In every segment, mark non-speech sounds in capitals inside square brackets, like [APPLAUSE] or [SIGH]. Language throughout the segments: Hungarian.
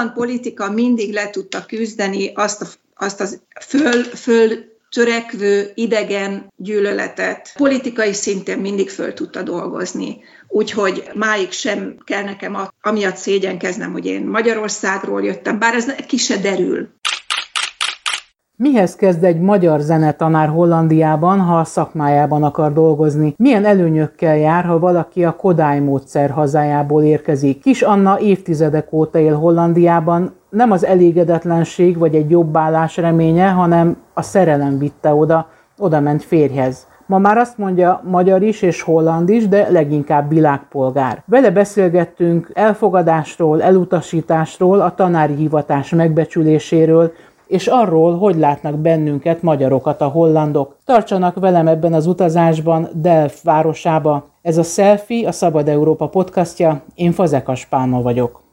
holland politika mindig le tudta küzdeni azt a azt az föl, föl törekvő idegen gyűlöletet politikai szinten mindig föl tudta dolgozni. Úgyhogy máig sem kell nekem amiatt szégyenkeznem, hogy én Magyarországról jöttem, bár ez ki se derül. Mihez kezd egy magyar zenetanár Hollandiában, ha a szakmájában akar dolgozni? Milyen előnyökkel jár, ha valaki a Kodály módszer hazájából érkezik? Kis Anna évtizedek óta él Hollandiában, nem az elégedetlenség vagy egy jobb állás reménye, hanem a szerelem vitte oda, oda ment férjhez. Ma már azt mondja magyar is és holland is, de leginkább világpolgár. Vele beszélgettünk elfogadásról, elutasításról, a tanári hivatás megbecsüléséről, és arról, hogy látnak bennünket, magyarokat a hollandok. Tartsanak velem ebben az utazásban Delft városába. Ez a Selfie, a Szabad Európa podcastja, én Fazekas Pálma vagyok.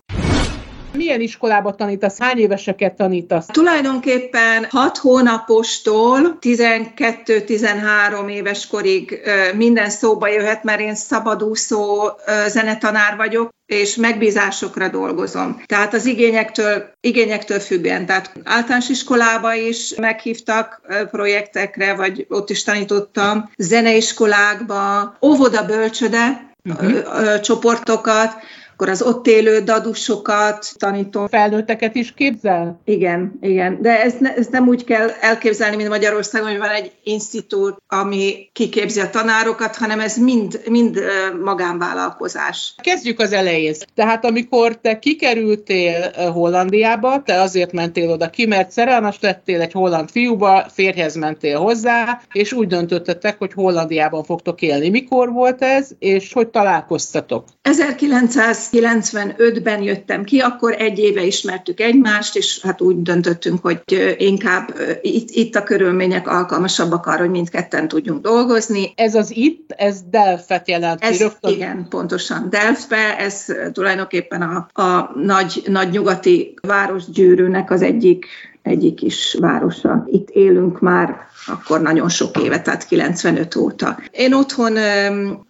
Milyen iskolába tanítasz? Hány éveseket tanítasz? Tulajdonképpen 6 hónapostól 12-13 éves korig minden szóba jöhet, mert én szabadúszó zenetanár vagyok, és megbízásokra dolgozom. Tehát az igényektől, igényektől függően. Tehát általános iskolába is meghívtak projektekre, vagy ott is tanítottam, zeneiskolákba, óvoda bölcsöde, uh-huh. csoportokat, akkor az ott élő dadusokat tanítom. Felnőtteket is képzel? Igen, igen. De ez, ne, ez nem úgy kell elképzelni, mint Magyarországon, hogy van egy institút, ami kiképzi a tanárokat, hanem ez mind, mind magánvállalkozás. Kezdjük az elején. Tehát amikor te kikerültél Hollandiába, te azért mentél oda ki, mert szerelmes lettél egy holland fiúba, férjhez mentél hozzá, és úgy döntöttetek, hogy Hollandiában fogtok élni. Mikor volt ez, és hogy találkoztatok? 1900 1995-ben jöttem ki, akkor egy éve ismertük egymást, és hát úgy döntöttünk, hogy inkább itt, itt a körülmények alkalmasabbak arra, hogy mindketten tudjunk dolgozni. Ez az itt, ez Delfet jelent ez, rögtön. Igen, pontosan. Delftbe, ez tulajdonképpen a, a nagy, nagy nyugati városgyűrűnek az egyik egyik is városa. Itt élünk már akkor nagyon sok éve, tehát 95 óta. Én otthon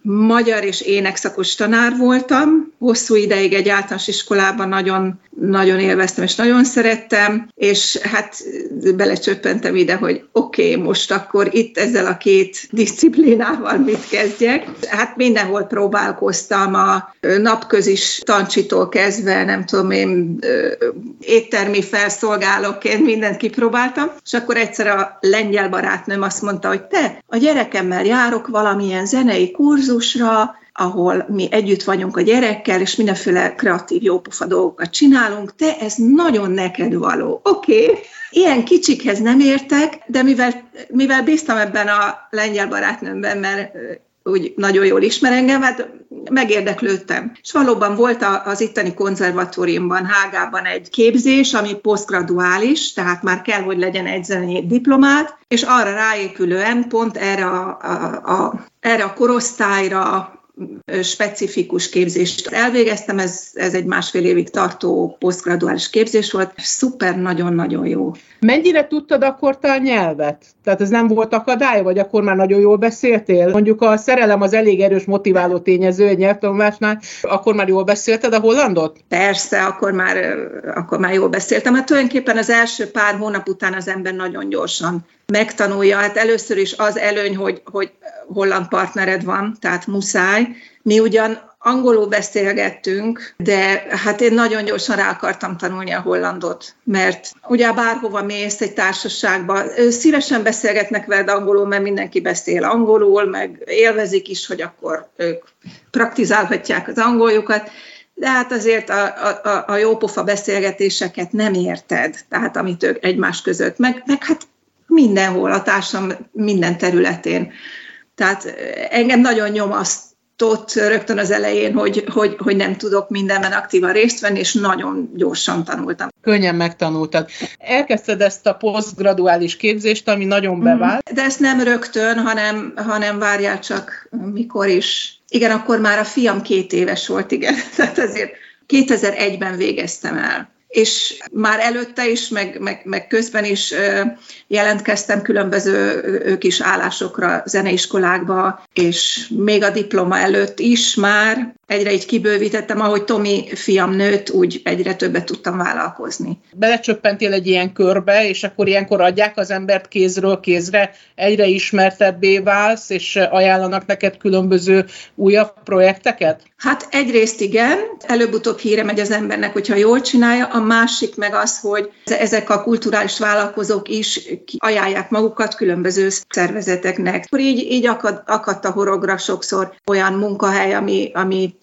magyar és énekszakos tanár voltam, hosszú ideig egy általános iskolában nagyon, nagyon élveztem és nagyon szerettem, és hát belecsöppentem ide, hogy oké, okay, most akkor itt ezzel a két disziplinával mit kezdjek. Hát mindenhol próbálkoztam, a napközis tancsitól kezdve, nem tudom én, éttermi felszolgálóként mindent kipróbáltam, és akkor egyszer a lengyel barátnőm azt mondta, hogy te, a gyerekemmel járok valamilyen zenei kurzusra, ahol mi együtt vagyunk a gyerekkel, és mindenféle kreatív jópofa dolgokat csinálunk, te ez nagyon neked való. Oké, okay. ilyen kicsikhez nem értek, de mivel, mivel bíztam ebben a lengyel barátnőmben, mert úgy nagyon jól ismer engem, hát megérdeklődtem. És valóban volt az itteni konzervatóriumban, Hágában egy képzés, ami posztgraduális, tehát már kell, hogy legyen egy zenei diplomát, és arra ráépülően pont erre a, a, a, erre a korosztályra specifikus képzést elvégeztem, ez, ez egy másfél évig tartó posztgraduális képzés volt, szuper, nagyon-nagyon jó. Mennyire tudtad akkor te a nyelvet? Tehát ez nem volt akadály, vagy akkor már nagyon jól beszéltél? Mondjuk a szerelem az elég erős motiváló tényező egy nyelvtanulásnál, akkor már jól beszélted a hollandot? Persze, akkor már, akkor már jól beszéltem. Hát tulajdonképpen az első pár hónap után az ember nagyon gyorsan megtanulja. Hát először is az előny, hogy, hogy holland partnered van, tehát muszáj. Mi ugyan angolul beszélgettünk, de hát én nagyon gyorsan rá akartam tanulni a hollandot, mert ugye bárhova mész egy társaságba, szívesen beszélgetnek veled angolul, mert mindenki beszél angolul, meg élvezik is, hogy akkor ők praktizálhatják az angoljukat, de hát azért a, a, a jópofa beszélgetéseket nem érted, tehát amit ők egymás között, meg, meg hát mindenhol, a társadalom minden területén. Tehát engem nagyon nyomaszt ott rögtön az elején, hogy, hogy, hogy nem tudok mindenben aktívan részt venni, és nagyon gyorsan tanultam. Könnyen megtanultad. Elkezdted ezt a posztgraduális képzést, ami nagyon mhm. bevált. De ezt nem rögtön, hanem, hanem várjál csak, mikor is. Igen, akkor már a fiam két éves volt, igen. [LAUGHS] Tehát azért 2001-ben végeztem el és már előtte is, meg, meg, meg közben is jelentkeztem különböző kis állásokra zeneiskolákba, és még a diploma előtt is már egyre így kibővítettem, ahogy Tomi fiam nőtt, úgy egyre többet tudtam vállalkozni. Belecsöppentél egy ilyen körbe, és akkor ilyenkor adják az embert kézről kézre, egyre ismertebbé válsz, és ajánlanak neked különböző újabb projekteket? Hát egyrészt igen, előbb-utóbb híre megy az embernek, hogyha jól csinálja, a másik meg az, hogy ezek a kulturális vállalkozók is ajánlják magukat különböző szervezeteknek. Akkor így, így akad, akadt a horogra sokszor olyan munkahely, ami,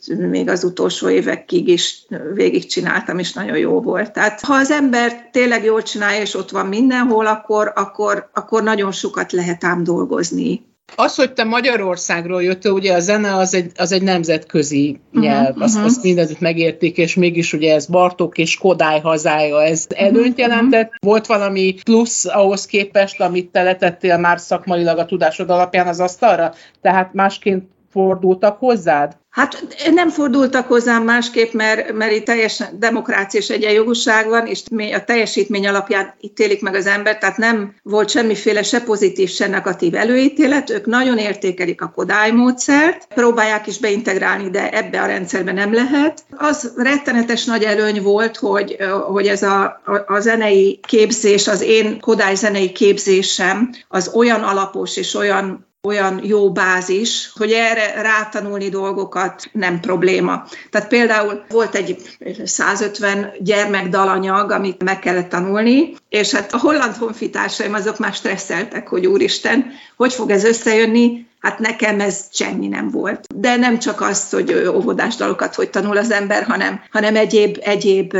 még az utolsó évekig is végigcsináltam, és nagyon jó volt. Tehát ha az ember tényleg jól csinálja, és ott van mindenhol, akkor, akkor, akkor nagyon sokat lehet ám dolgozni az, hogy te Magyarországról jöttél, ugye a zene az egy, az egy nemzetközi mhm, nyelv, uh-huh, azt, uh-huh. azt mindent megérték, és mégis ugye ez Bartók és Kodály hazája, ez uh-huh, előnyt jelentett. Uh-huh. Volt valami plusz ahhoz képest, amit te letettél már szakmailag a tudásod alapján az asztalra? Tehát másként fordultak hozzád? Hát nem fordultak hozzám másképp, mert, mert itt teljesen demokrácia és egyenjogúság van, és a teljesítmény alapján ítélik meg az ember, tehát nem volt semmiféle se pozitív, se negatív előítélet. Ők nagyon értékelik a Kodály módszert, próbálják is beintegrálni, de ebbe a rendszerbe nem lehet. Az rettenetes nagy előny volt, hogy, hogy ez a, a, a zenei képzés, az én Kodály zenei képzésem, az olyan alapos és olyan olyan jó bázis, hogy erre rátanulni dolgokat nem probléma. Tehát például volt egy 150 gyermekdalanyag, amit meg kellett tanulni, és hát a holland honfitársaim azok már stresszeltek, hogy úristen, hogy fog ez összejönni, Hát nekem ez semmi nem volt. De nem csak az, hogy óvodás dalokat hogy tanul az ember, hanem, hanem egyéb, egyéb,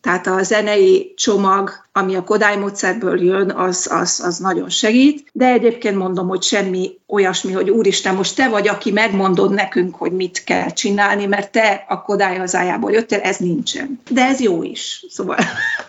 tehát a zenei csomag, ami a Kodály módszerből jön, az, az, az nagyon segít. De egyébként mondom, hogy semmi olyasmi, hogy úristen, most te vagy, aki megmondod nekünk, hogy mit kell csinálni, mert te a Kodály hazájából jöttél, ez nincsen. De ez jó is. Szóval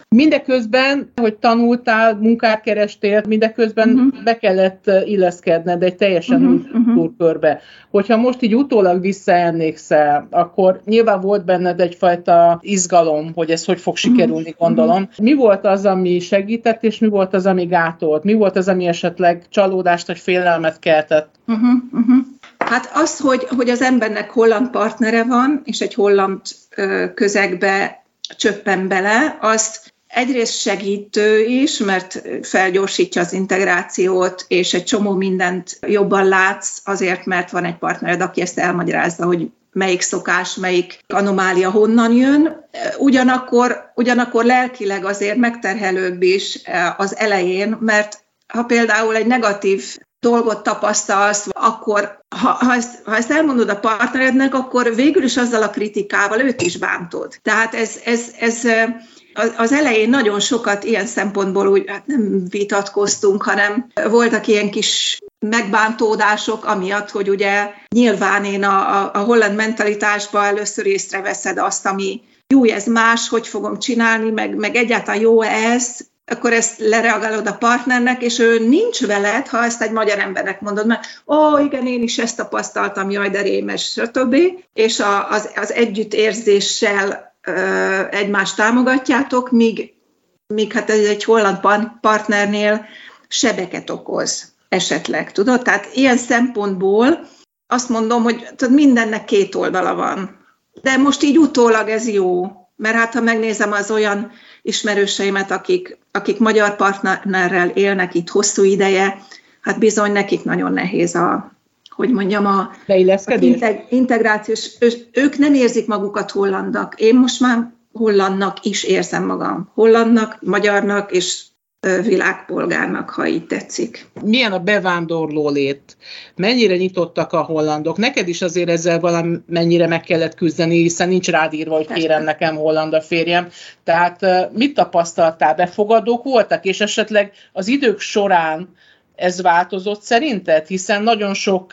Mindeközben, hogy tanultál, munkát kerestél, mindeközben uh-huh. be kellett illeszkedned egy teljesen uh-huh. új kultúrkörbe. Hogyha most így utólag visszaemlékszel, akkor nyilván volt benned egyfajta izgalom, hogy ez hogy fog sikerülni, gondolom. Mi volt az, ami segített, és mi volt az, ami gátolt? Mi volt az, ami esetleg csalódást vagy félelmet keltett? Uh-huh. Uh-huh. Hát az, hogy, hogy az embernek holland partnere van, és egy holland közegbe csöppen bele, azt egyrészt segítő is, mert felgyorsítja az integrációt, és egy csomó mindent jobban látsz, azért, mert van egy partnered, aki ezt elmagyarázza, hogy melyik szokás, melyik anomália honnan jön. Ugyanakkor, ugyanakkor lelkileg azért megterhelőbb is az elején, mert ha például egy negatív dolgot tapasztalsz, akkor ha, ha, ezt, ha ezt elmondod a partnerednek, akkor végül is azzal a kritikával őt is bántod. Tehát ez, ez, ez az elején nagyon sokat ilyen szempontból úgy hát nem vitatkoztunk, hanem voltak ilyen kis megbántódások, amiatt, hogy ugye nyilván én a, a, a holland mentalitásban először észreveszed azt, ami jó, ez más, hogy fogom csinálni, meg, meg egyáltalán jó ez, akkor ezt lereagálod a partnernek, és ő nincs veled, ha ezt egy magyar embernek mondod, mert ó, igen, én is ezt tapasztaltam, jaj, de rémes, stb. És a, az, az együttérzéssel egymást támogatjátok, míg, míg hát ez egy holland partnernél sebeket okoz esetleg, tudod? Tehát ilyen szempontból azt mondom, hogy tudod, mindennek két oldala van. De most így utólag ez jó, mert hát ha megnézem az olyan ismerőseimet, akik, akik magyar partnerrel élnek itt hosszú ideje, hát bizony nekik nagyon nehéz a, hogy mondjam, a, a integrációs, ők nem érzik magukat hollandak. Én most már hollandnak is érzem magam. Hollandnak, magyarnak és világpolgárnak, ha így tetszik. Milyen a bevándorló lét? Mennyire nyitottak a hollandok? Neked is azért ezzel valamennyire meg kellett küzdeni, hiszen nincs rád írva, hogy kérem nekem holland a férjem. Tehát mit tapasztaltál? Befogadók voltak, és esetleg az idők során ez változott szerinted? Hiszen nagyon sok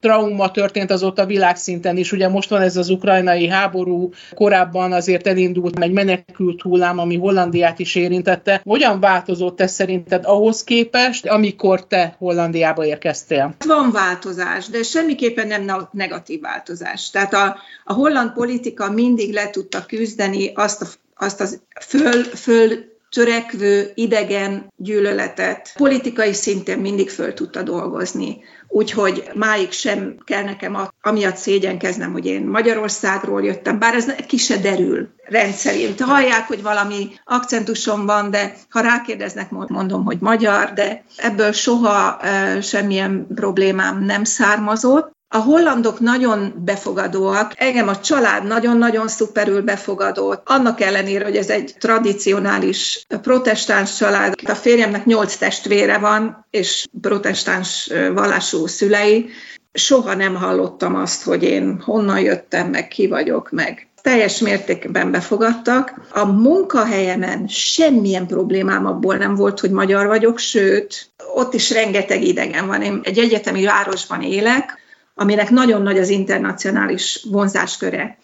trauma történt azóta világszinten is. Ugye most van ez az ukrajnai háború, korábban azért elindult egy menekült hullám, ami Hollandiát is érintette. Hogyan változott ez szerinted ahhoz képest, amikor te Hollandiába érkeztél? Van változás, de semmiképpen nem negatív változás. Tehát a, a holland politika mindig le tudta küzdeni azt a azt az föl, föl törekvő idegen gyűlöletet politikai szinten mindig föl tudta dolgozni. Úgyhogy máig sem kell nekem amiatt szégyenkeznem, hogy én Magyarországról jöttem, bár ez ki se derül rendszerint. Hallják, hogy valami akcentusom van, de ha rákérdeznek, mondom, hogy magyar, de ebből soha semmilyen problémám nem származott. A hollandok nagyon befogadóak, engem a család nagyon-nagyon szuperül befogadott, annak ellenére, hogy ez egy tradicionális protestáns család. A férjemnek nyolc testvére van, és protestáns vallású szülei. Soha nem hallottam azt, hogy én honnan jöttem, meg ki vagyok, meg teljes mértékben befogadtak. A munkahelyemen semmilyen problémám abból nem volt, hogy magyar vagyok, sőt, ott is rengeteg idegen van. Én egy egyetemi városban élek, aminek nagyon nagy az internacionális vonzásköre.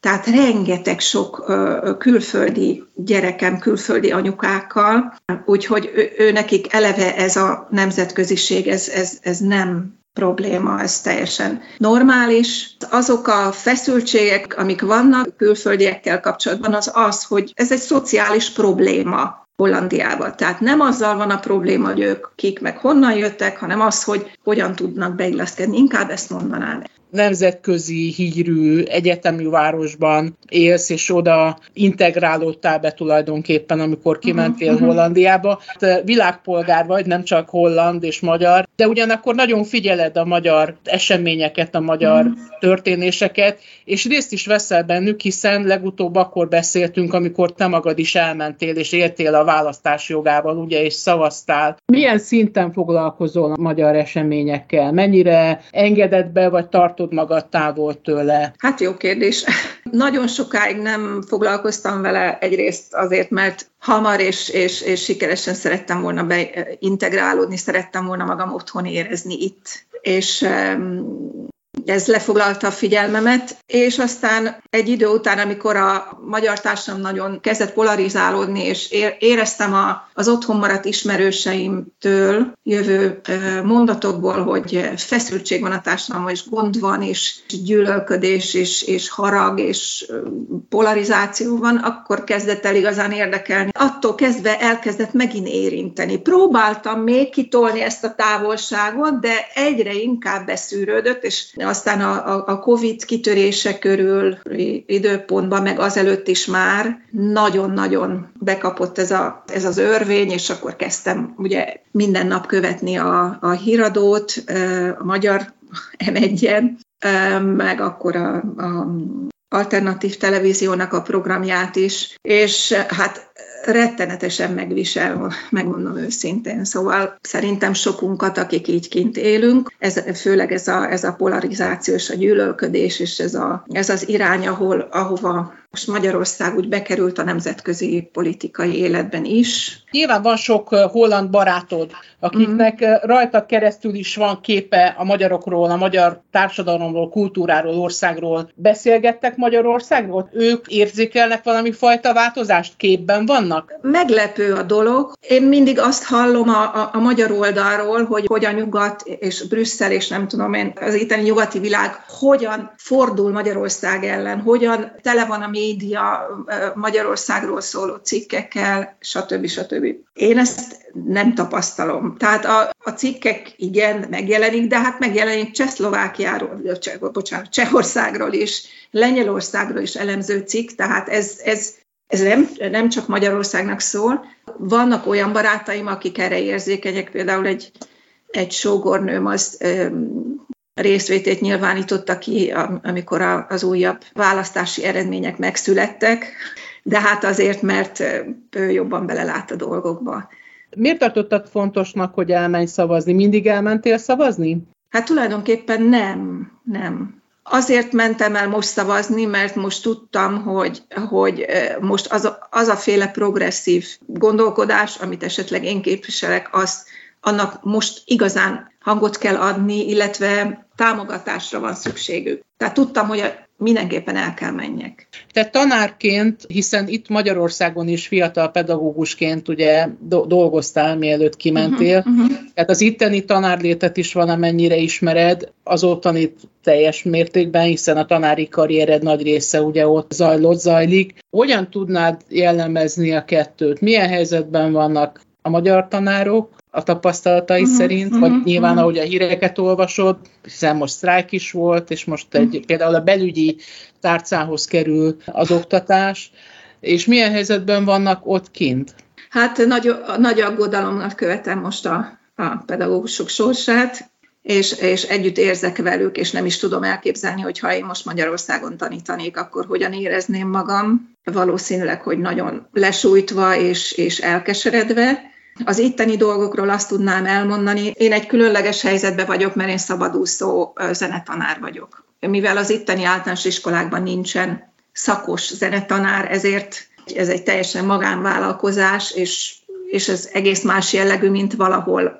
Tehát rengeteg sok külföldi gyerekem, külföldi anyukákkal, úgyhogy ő, ő nekik eleve ez a nemzetköziség, ez, ez, ez nem probléma, ez teljesen normális. Azok a feszültségek, amik vannak külföldiekkel kapcsolatban, az az, hogy ez egy szociális probléma. Hollandiába. Tehát nem azzal van a probléma, hogy ők kik meg honnan jöttek, hanem az, hogy hogyan tudnak beilleszkedni. Inkább ezt mondanám nemzetközi hírű egyetemi városban élsz, és oda integrálódtál be tulajdonképpen, amikor kimentél uh-huh. Hollandiába. Te világpolgár vagy, nem csak holland és magyar, de ugyanakkor nagyon figyeled a magyar eseményeket, a magyar uh-huh. történéseket, és részt is veszel bennük, hiszen legutóbb akkor beszéltünk, amikor te magad is elmentél, és éltél a választás jogával, ugye, és szavaztál. Milyen szinten foglalkozol a magyar eseményekkel? Mennyire engedett be, vagy tartod tartod magad távol tőle? Hát jó kérdés. Nagyon sokáig nem foglalkoztam vele egyrészt azért, mert hamar és, és, és sikeresen szerettem volna beintegrálódni, szerettem volna magam otthon érezni itt. És ez lefoglalta a figyelmemet, és aztán egy idő után, amikor a magyar társadalom nagyon kezdett polarizálódni, és éreztem a, az otthon maradt ismerőseimtől jövő mondatokból, hogy feszültség van a társadalomban, és gond van, és gyűlölködés, és, és harag, és polarizáció van, akkor kezdett el igazán érdekelni. Attól kezdve elkezdett megint érinteni. Próbáltam még kitolni ezt a távolságot, de egyre inkább beszűrődött, és aztán a, a, COVID kitörése körül időpontban, meg azelőtt is már nagyon-nagyon bekapott ez, a, ez az örvény, és akkor kezdtem ugye minden nap követni a, a híradót, a magyar m meg akkor a, a alternatív televíziónak a programját is, és hát rettenetesen megvisel, megmondom őszintén. Szóval szerintem sokunkat, akik így kint élünk, ez, főleg ez a, ez a polarizáció és a gyűlölködés, és ez, a, ez az irány, ahol, ahova most Magyarország úgy bekerült a nemzetközi politikai életben is. Nyilván van sok holland barátod, akiknek mm. rajta keresztül is van képe a magyarokról, a magyar társadalomról, kultúráról, országról. Beszélgettek Magyarországról? Ők érzékelnek valami fajta változást? Képben vannak? Meglepő a dolog. Én mindig azt hallom a, a, a magyar oldalról, hogy hogy a nyugat és Brüsszel és nem tudom én, az itteni nyugati világ hogyan fordul Magyarország ellen, hogyan tele van a média Magyarországról szóló cikkekkel, stb. stb. Én ezt nem tapasztalom. Tehát a, a cikkek igen, megjelenik, de hát megjelenik Csehszlovákiáról, Cseh, bocsánat, Csehországról is, Lengyelországról is elemző cikk, tehát ez, ez, ez nem, nem csak Magyarországnak szól. Vannak olyan barátaim, akik erre érzékenyek, például egy, egy sógornőm az részvétét nyilvánította ki, amikor az újabb választási eredmények megszülettek, de hát azért, mert ő jobban belelát a dolgokba. Miért tartottad fontosnak, hogy elmenj szavazni? Mindig elmentél szavazni? Hát tulajdonképpen nem, nem. Azért mentem el most szavazni, mert most tudtam, hogy, hogy most az a, az a féle progresszív gondolkodás, amit esetleg én képviselek, az annak most igazán hangot kell adni, illetve támogatásra van szükségük. Tehát tudtam, hogy mindenképpen el kell menjek. Te tanárként, hiszen itt Magyarországon is fiatal pedagógusként ugye do- dolgoztál, mielőtt kimentél, uh-huh, uh-huh. tehát az itteni tanárlétet is valamennyire ismered, az ottani teljes mértékben, hiszen a tanári karriered nagy része ugye ott zajlott, zajlik. Hogyan tudnád jellemezni a kettőt? Milyen helyzetben vannak a magyar tanárok, a tapasztalatai uh-huh, szerint, uh-huh, vagy nyilván, uh-huh. ahogy a híreket olvasod, hiszen most sztrájk is volt, és most egy, uh-huh. például a belügyi tárcához kerül az oktatás, és milyen helyzetben vannak ott kint? Hát nagy, nagy aggodalomnak követem most a, a pedagógusok sorsát, és, és együtt érzek velük, és nem is tudom elképzelni, hogy ha én most Magyarországon tanítanék, akkor hogyan érezném magam. Valószínűleg, hogy nagyon lesújtva és, és elkeseredve, az itteni dolgokról azt tudnám elmondani, én egy különleges helyzetben vagyok, mert én szabadúszó zenetanár vagyok. Mivel az itteni általános iskolákban nincsen szakos zenetanár, ezért ez egy teljesen magánvállalkozás, és, és ez egész más jellegű, mint valahol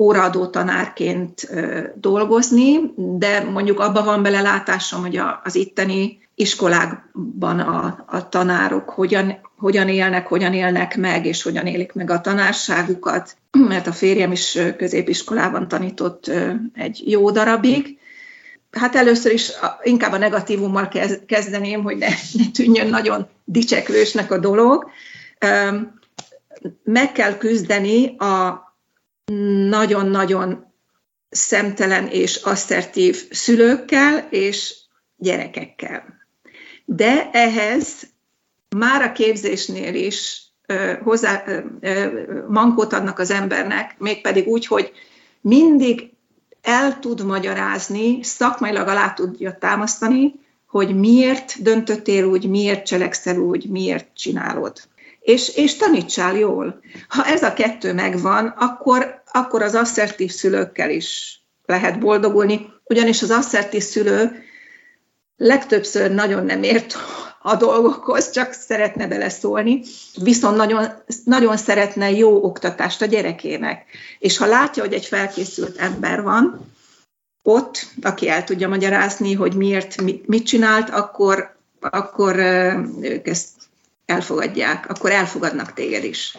óraadó tanárként dolgozni, de mondjuk abban van belelátásom, hogy az itteni iskolákban a, a tanárok hogyan, hogyan élnek, hogyan élnek meg, és hogyan élik meg a tanárságukat, mert a férjem is középiskolában tanított egy jó darabig. Hát először is inkább a negatívummal kezdeném, hogy ne, ne tűnjön nagyon dicseklősnek a dolog. Meg kell küzdeni a nagyon-nagyon szemtelen és asszertív szülőkkel és gyerekekkel de ehhez már a képzésnél is hozzá, mankót adnak az embernek, mégpedig úgy, hogy mindig el tud magyarázni, szakmailag alá tudja támasztani, hogy miért döntöttél úgy, miért cselekszel úgy, miért csinálod. És, és tanítsál jól. Ha ez a kettő megvan, akkor, akkor az asszertív szülőkkel is lehet boldogulni, ugyanis az asszertív szülő legtöbbször nagyon nem ért a dolgokhoz, csak szeretne beleszólni, viszont nagyon, nagyon szeretne jó oktatást a gyerekének. És ha látja, hogy egy felkészült ember van ott, aki el tudja magyarázni, hogy miért, mit csinált, akkor, akkor ők ezt elfogadják, akkor elfogadnak téged is.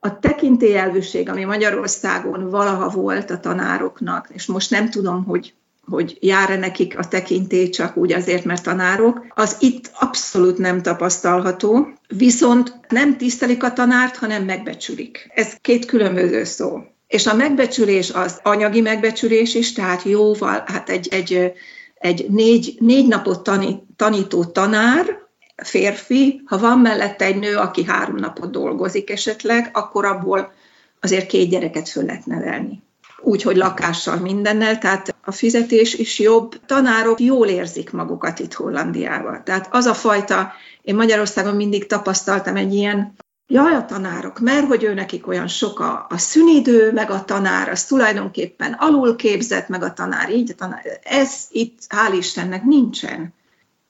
A tekintélyelvűség, ami Magyarországon valaha volt a tanároknak, és most nem tudom, hogy hogy jár-e nekik a tekintély csak úgy azért, mert tanárok, az itt abszolút nem tapasztalható, viszont nem tisztelik a tanárt, hanem megbecsülik. Ez két különböző szó. És a megbecsülés az anyagi megbecsülés is, tehát jóval, hát egy, egy, egy négy, négy napot tanít, tanító tanár, férfi, ha van mellette egy nő, aki három napot dolgozik esetleg, akkor abból azért két gyereket föl lehet nevelni úgy, hogy lakással mindennel, tehát a fizetés is jobb. Tanárok jól érzik magukat itt Hollandiában. Tehát az a fajta, én Magyarországon mindig tapasztaltam egy ilyen Jaj, a tanárok, mert hogy ő nekik olyan sok a, a szünidő, meg a tanár, az tulajdonképpen alul képzett, meg a tanár így, a tanár. Ez itt, hál' Istennek, nincsen.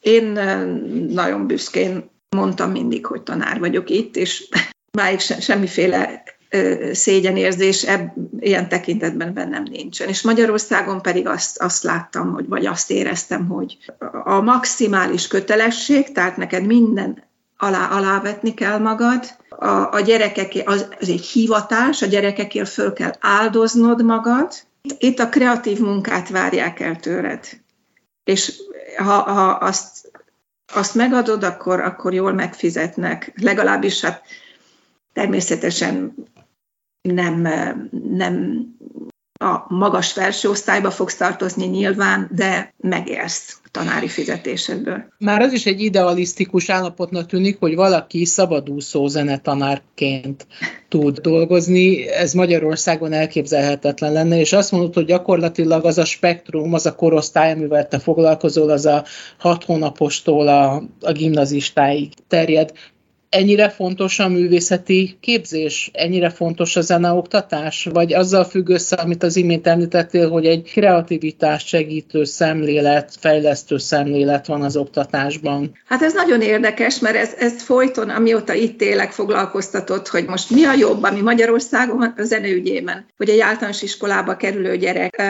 Én nagyon büszkén mondtam mindig, hogy tanár vagyok itt, és [LAUGHS] máig se, semmiféle szégyenérzés ebb, ilyen tekintetben bennem nincsen. És Magyarországon pedig azt, azt láttam, hogy, vagy azt éreztem, hogy a maximális kötelesség, tehát neked minden alá, alávetni kell magad, a, a gyerekeké, az, az egy hivatás, a gyerekekért föl kell áldoznod magad, itt a kreatív munkát várják el tőled. És ha, ha azt, azt megadod, akkor, akkor jól megfizetnek. Legalábbis hát természetesen nem, nem a magas felső osztályba fogsz tartozni nyilván, de megélsz tanári fizetésedből. Már az is egy idealisztikus állapotnak tűnik, hogy valaki szabadúszó zenetanárként tud dolgozni. Ez Magyarországon elképzelhetetlen lenne, és azt mondod, hogy gyakorlatilag az a spektrum, az a korosztály, amivel te foglalkozol, az a hat hónapostól a, a gimnazistáig terjed. Ennyire fontos a művészeti képzés, ennyire fontos a zeneoktatás, vagy azzal függ össze, amit az imént említettél, hogy egy kreativitás segítő szemlélet, fejlesztő szemlélet van az oktatásban? Hát ez nagyon érdekes, mert ez, ez folyton, amióta itt élek, foglalkoztatott, hogy most mi a jobb, ami Magyarországon a zeneügyében, hogy egy általános iskolába kerülő gyerek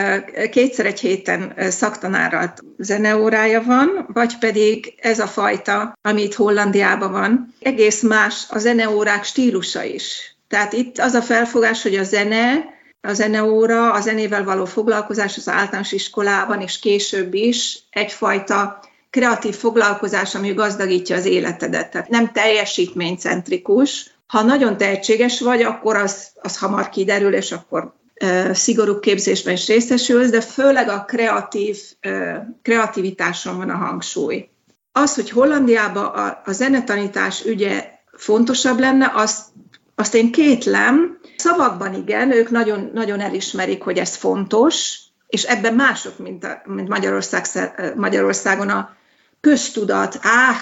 kétszer egy héten szaktanárral zeneórája van, vagy pedig ez a fajta, amit Hollandiában van, egész más a zeneórák stílusa is. Tehát itt az a felfogás, hogy a zene, a zeneóra, a zenével való foglalkozás az általános iskolában és később is egyfajta kreatív foglalkozás, ami gazdagítja az életedet. Tehát nem teljesítménycentrikus. Ha nagyon tehetséges vagy, akkor az, az hamar kiderül, és akkor szigorú képzésben is részesülsz, de főleg a kreatív, kreativitáson van a hangsúly. Az, hogy Hollandiában a, a zenetanítás ügye fontosabb lenne, azt, azt én kétlem. Szavakban igen, ők nagyon, nagyon elismerik, hogy ez fontos, és ebben mások, mint, a, mint Magyarország, Magyarországon a köztudat, áh,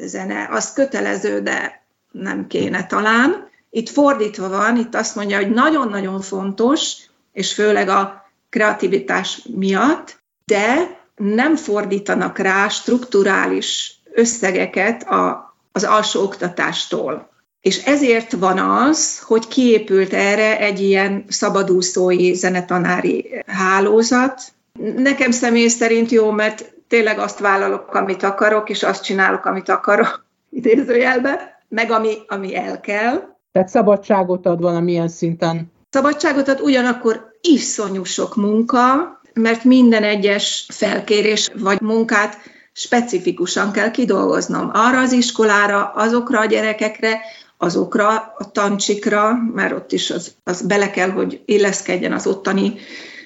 zene, az kötelező, de nem kéne talán. Itt fordítva van, itt azt mondja, hogy nagyon-nagyon fontos, és főleg a kreativitás miatt, de nem fordítanak rá strukturális összegeket a, az alsó oktatástól. És ezért van az, hogy kiépült erre egy ilyen szabadúszói zenetanári hálózat. Nekem személy szerint jó, mert tényleg azt vállalok, amit akarok, és azt csinálok, amit akarok, [LAUGHS] idézőjelbe, meg ami, ami el kell. Tehát szabadságot ad valamilyen szinten. Szabadságot ad, ugyanakkor iszonyú sok munka, mert minden egyes felkérés vagy munkát specifikusan kell kidolgoznom. Arra az iskolára, azokra a gyerekekre, azokra a tancsikra, mert ott is az, az bele kell, hogy illeszkedjen az ottani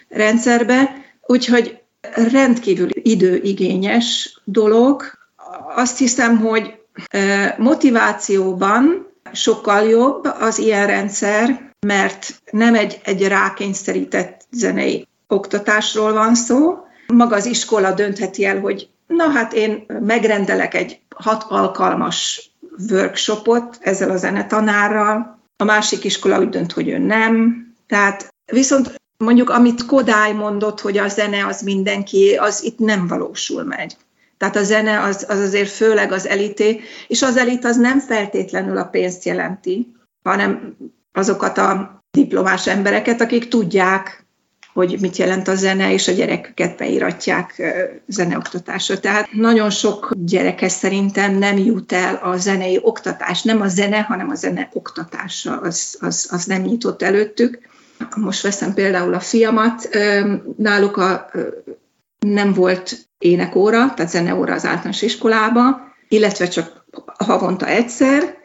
rendszerbe. Úgyhogy rendkívül időigényes dolog. Azt hiszem, hogy motivációban sokkal jobb az ilyen rendszer, mert nem egy, egy rákényszerített zenei oktatásról van szó. Maga az iskola döntheti el, hogy na hát én megrendelek egy hat alkalmas workshopot ezzel a zenetanárral, a másik iskola úgy dönt, hogy ő nem. Tehát viszont mondjuk amit Kodály mondott, hogy a zene az mindenki, az itt nem valósul meg. Tehát a zene az, az azért főleg az elité, és az elit az nem feltétlenül a pénzt jelenti, hanem azokat a diplomás embereket, akik tudják, hogy mit jelent a zene, és a gyerekeket beiratják zeneoktatásra. Tehát nagyon sok gyerekes szerintem nem jut el a zenei oktatás, nem a zene, hanem a zene oktatása, az, az, az nem nyitott előttük. Most veszem például a fiamat, náluk a, nem volt énekóra, tehát zeneóra az általános iskolába, illetve csak havonta egyszer,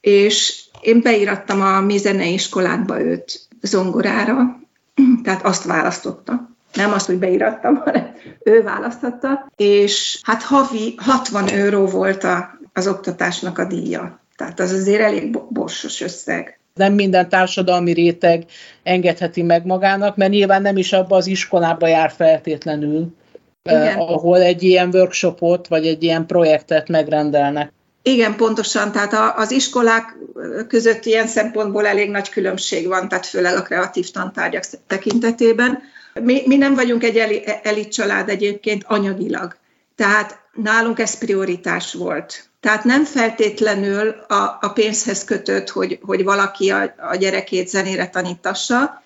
és én beirattam a mi zeneiskolánkba őt zongorára, [CLEARS THROAT] tehát azt választotta. Nem azt, hogy beirattam, [LAUGHS] hanem ő választotta, és hát havi 60 euró volt a, az oktatásnak a díja. Tehát az azért elég borsos összeg. Nem minden társadalmi réteg engedheti meg magának, mert nyilván nem is abba az iskolába jár feltétlenül, eh, ahol egy ilyen workshopot vagy egy ilyen projektet megrendelnek. Igen, pontosan. Tehát az iskolák között ilyen szempontból elég nagy különbség van, tehát főleg a kreatív tantárgyak tekintetében. Mi, mi nem vagyunk egy elit család egyébként anyagilag. Tehát nálunk ez prioritás volt. Tehát nem feltétlenül a, a pénzhez kötött, hogy, hogy valaki a, a gyerekét zenére tanítassa,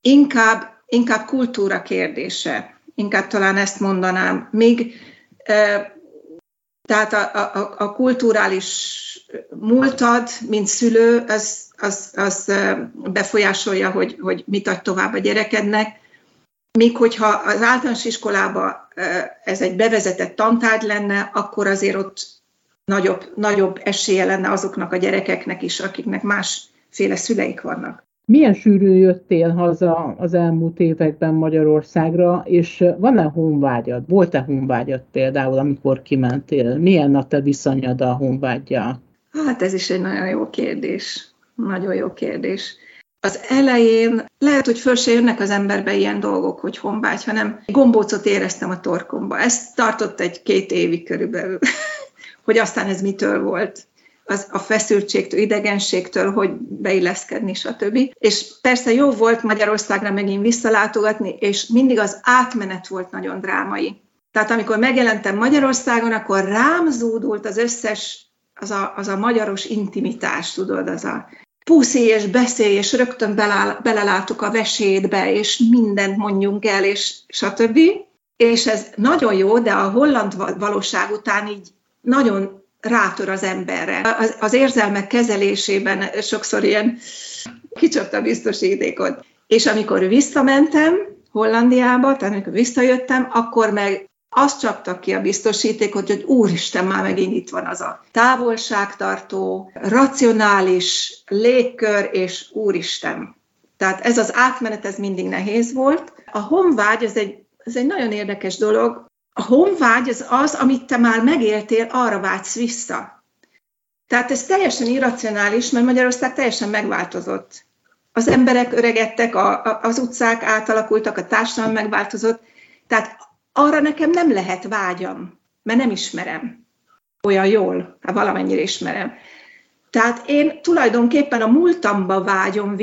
inkább, inkább kultúra kérdése. Inkább talán ezt mondanám. Még tehát a, a, a kulturális múltad, mint szülő, az, az, az befolyásolja, hogy, hogy mit adj tovább a gyerekednek. Míg hogyha az általános iskolában ez egy bevezetett tantárgy lenne, akkor azért ott nagyobb, nagyobb esélye lenne azoknak a gyerekeknek is, akiknek másféle szüleik vannak. Milyen sűrű jöttél haza az elmúlt években Magyarországra, és van-e honvágyad? Volt-e honvágyad például, amikor kimentél? Milyen a te viszonyad a honvágyja? Hát ez is egy nagyon jó kérdés. Nagyon jó kérdés. Az elején lehet, hogy föl se jönnek az emberbe ilyen dolgok, hogy honvágy, hanem gombócot éreztem a torkomba. Ez tartott egy-két évig körülbelül, [LAUGHS] hogy aztán ez mitől volt. Az a feszültségtől, idegenségtől, hogy beilleszkedni, stb. És persze jó volt Magyarországra megint visszalátogatni, és mindig az átmenet volt nagyon drámai. Tehát amikor megjelentem Magyarországon, akkor rám zúdult az összes, az a, az a magyaros intimitás, tudod, az a puszi és beszélj, és rögtön belelátok a vesétbe, és mindent mondjunk el, és stb. És ez nagyon jó, de a holland valóság után így nagyon rátör az emberre. Az, az érzelmek kezelésében sokszor ilyen kicsapta a biztosítékot. És amikor visszamentem Hollandiába, tehát amikor visszajöttem, akkor meg azt csaptak ki a biztosítékot, hogy úristen, már megint itt van az a távolságtartó, racionális légkör, és úristen. Tehát ez az átmenet, ez mindig nehéz volt. A honvágy, ez egy, ez egy nagyon érdekes dolog. A honvágy az az, amit te már megéltél, arra vágysz vissza. Tehát ez teljesen irracionális, mert Magyarország teljesen megváltozott. Az emberek öregedtek, a, a, az utcák átalakultak, a társadalom megváltozott. Tehát arra nekem nem lehet vágyam, mert nem ismerem olyan jól, hát valamennyire ismerem. Tehát én tulajdonképpen a múltamba vágyom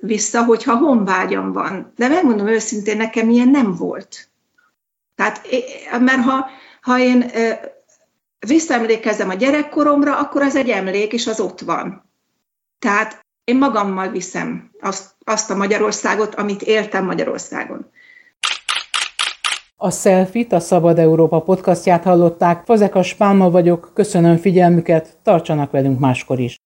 vissza, hogyha honvágyam van. De megmondom őszintén, nekem ilyen nem volt. Tehát, mert ha, ha én visszaemlékezem a gyerekkoromra, akkor az egy emlék, és az ott van. Tehát én magammal viszem azt, azt a Magyarországot, amit éltem Magyarországon. A Selfit, a Szabad Európa podcastját hallották. Fazekas Pálma vagyok, köszönöm figyelmüket, tartsanak velünk máskor is.